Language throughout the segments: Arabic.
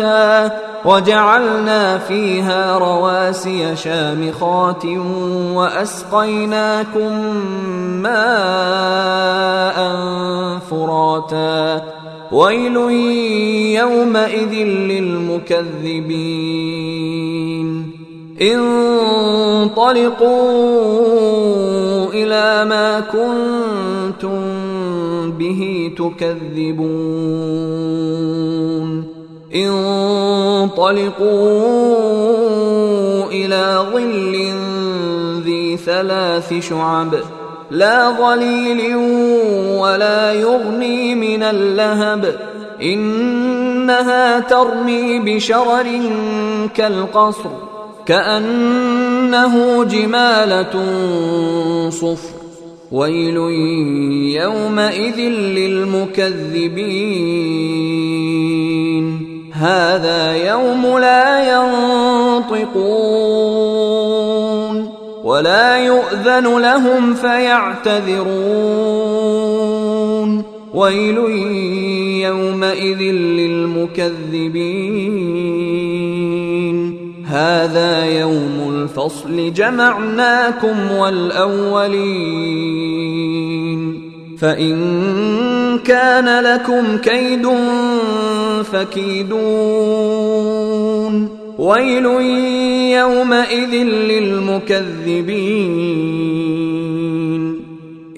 وامواتا وجعلنا فيها رواسي شامخات واسقيناكم ماء فراتا ويل يومئذ للمكذبين انطلقوا إلى ما كنتم به تكذبون انطلقوا إلى ظل ذي ثلاث شعب. لا ظليل ولا يغني من اللهب. إنها ترمي بشرر كالقصر كأنه جمالة صفر. ويل يومئذ للمكذبين. هذا يوم لا ينطقون ولا يؤذن لهم فيعتذرون. ويل يومئذ للمكذبين. هذا يوم الفصل. جمعناكم والأولين. فإن كان لكم كيد فكيدون. ويل يومئذ للمكذبين.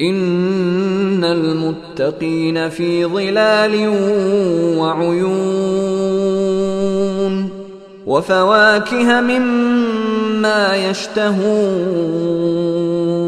إن المتقين في ظلال وعيون. وفواكه مما يشتهون.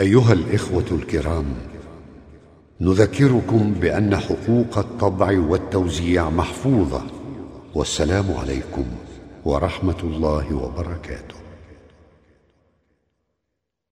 أيها الإخوة الكرام نذكركم بأن حقوق الطبع والتوزيع محفوظة والسلام عليكم ورحمة الله وبركاته.